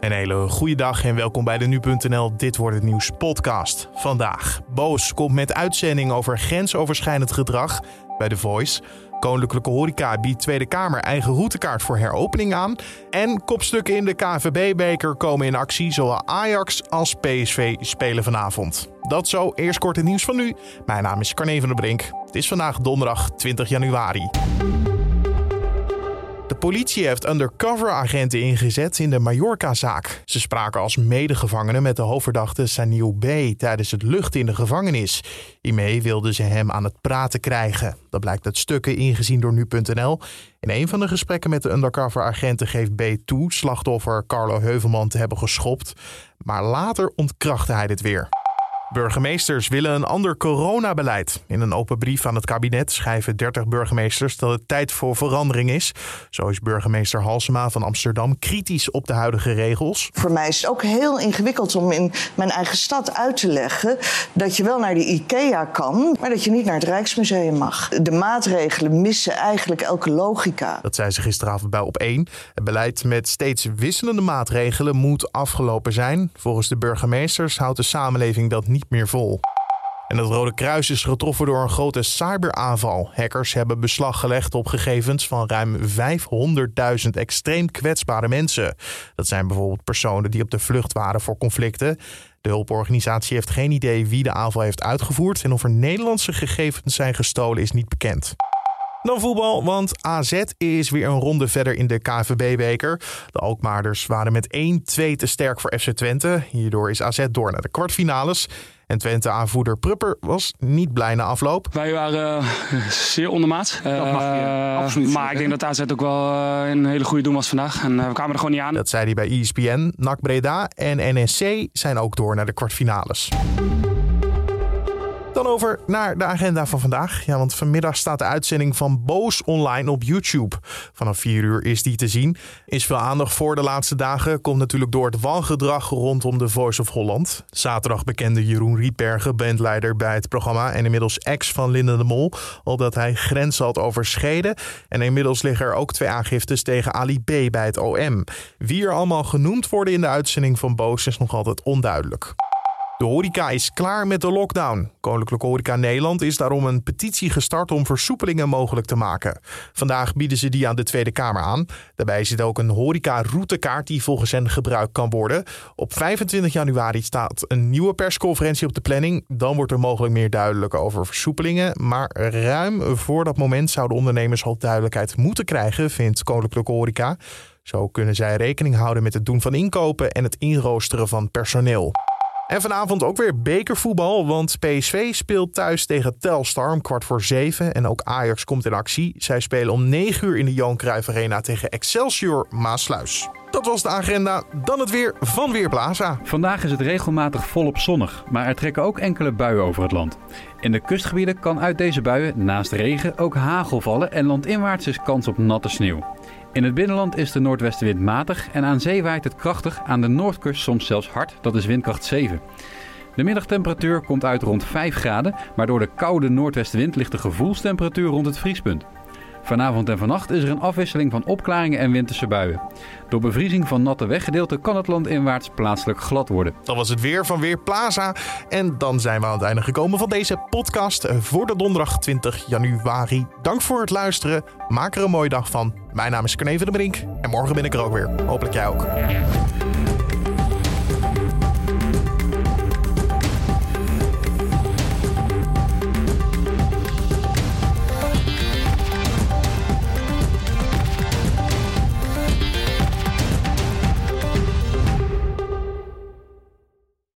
Een hele goede dag en welkom bij de Nu.nl Dit wordt het nieuws podcast. Vandaag, Boos komt met uitzending over grensoverschrijdend gedrag bij The Voice. Koninklijke Horeca biedt Tweede Kamer eigen routekaart voor heropening aan. En kopstukken in de KVB-beker komen in actie. Zowel Ajax als PSV spelen vanavond. Dat zo, eerst kort het nieuws van nu. Mijn naam is Carne van der Brink. Het is vandaag donderdag 20 januari. De politie heeft undercover-agenten ingezet in de Mallorca-zaak. Ze spraken als medegevangenen met de hoofdverdachte Sanil B. tijdens het luchten in de gevangenis. Hiermee wilden ze hem aan het praten krijgen. Dat blijkt uit stukken ingezien door nu.nl. In een van de gesprekken met de undercover-agenten geeft B toe slachtoffer Carlo Heuvelman te hebben geschopt. Maar later ontkrachtte hij dit weer. Burgemeesters willen een ander coronabeleid. In een open brief aan het kabinet schrijven 30 burgemeesters dat het tijd voor verandering is. Zo is burgemeester Halsema van Amsterdam kritisch op de huidige regels. Voor mij is het ook heel ingewikkeld om in mijn eigen stad uit te leggen dat je wel naar de IKEA kan, maar dat je niet naar het Rijksmuseum mag. De maatregelen missen eigenlijk elke logica. Dat zei ze gisteravond bij Op 1. Het beleid met steeds wisselende maatregelen moet afgelopen zijn. Volgens de burgemeesters houdt de samenleving dat niet meer vol. En het Rode Kruis is getroffen door een grote cyberaanval. Hackers hebben beslag gelegd op gegevens van ruim 500.000 extreem kwetsbare mensen. Dat zijn bijvoorbeeld personen die op de vlucht waren voor conflicten. De hulporganisatie heeft geen idee wie de aanval heeft uitgevoerd en of er Nederlandse gegevens zijn gestolen is niet bekend. Dan voetbal, want AZ is weer een ronde verder in de KVB-beker. De Alkmaarders waren met 1-2 te sterk voor FC Twente. Hierdoor is AZ door naar de kwartfinales. En Twente-aanvoerder Prupper was niet blij na afloop. Wij waren uh, zeer ondermaat. Uh, absoluut maar ik denk dat AZ ook wel uh, een hele goede doen was vandaag. En we kwamen er gewoon niet aan. Dat zei hij bij ESPN. NAC Breda en NSC zijn ook door naar de kwartfinales. Dan over naar de agenda van vandaag. Ja, want vanmiddag staat de uitzending van Boos online op YouTube. Vanaf 4 uur is die te zien. Is veel aandacht voor de laatste dagen. Komt natuurlijk door het wangedrag rondom The Voice of Holland. Zaterdag bekende Jeroen Rietbergen, bandleider bij het programma. En inmiddels ex van Linda de Mol. Al dat hij grenzen had overschreden. En inmiddels liggen er ook twee aangiftes tegen Ali B bij het OM. Wie er allemaal genoemd worden in de uitzending van Boos is nog altijd onduidelijk. De horeca is klaar met de lockdown. Koninklijke Horeca Nederland is daarom een petitie gestart om versoepelingen mogelijk te maken. Vandaag bieden ze die aan de Tweede Kamer aan. Daarbij zit ook een horeca-routekaart die volgens hen gebruikt kan worden. Op 25 januari staat een nieuwe persconferentie op de planning. Dan wordt er mogelijk meer duidelijk over versoepelingen. Maar ruim voor dat moment zouden ondernemers al duidelijkheid moeten krijgen, vindt Koninklijke Horeca. Zo kunnen zij rekening houden met het doen van inkopen en het inroosteren van personeel. En vanavond ook weer bekervoetbal, want PSV speelt thuis tegen Telstar om kwart voor zeven. En ook Ajax komt in actie. Zij spelen om 9 uur in de Johan Cruijff Arena tegen Excelsior Maasluis. Dat was de agenda. Dan het weer van Weerplaza. Vandaag is het regelmatig volop zonnig, maar er trekken ook enkele buien over het land. In de kustgebieden kan uit deze buien naast regen ook hagel vallen en landinwaarts is kans op natte sneeuw. In het binnenland is de noordwestenwind matig en aan zee waait het krachtig, aan de noordkust soms zelfs hard, dat is windkracht 7. De middagtemperatuur komt uit rond 5 graden, maar door de koude noordwestenwind ligt de gevoelstemperatuur rond het vriespunt. Vanavond en vannacht is er een afwisseling van opklaringen en winterse buien. Door bevriezing van natte weggedeelten kan het land inwaarts plaatselijk glad worden. Dat was het weer van Weerplaza. En dan zijn we aan het einde gekomen van deze podcast voor de donderdag 20 januari. Dank voor het luisteren. Maak er een mooie dag van. Mijn naam is Carne van de Brink en morgen ben ik er ook weer. Hopelijk jij ook.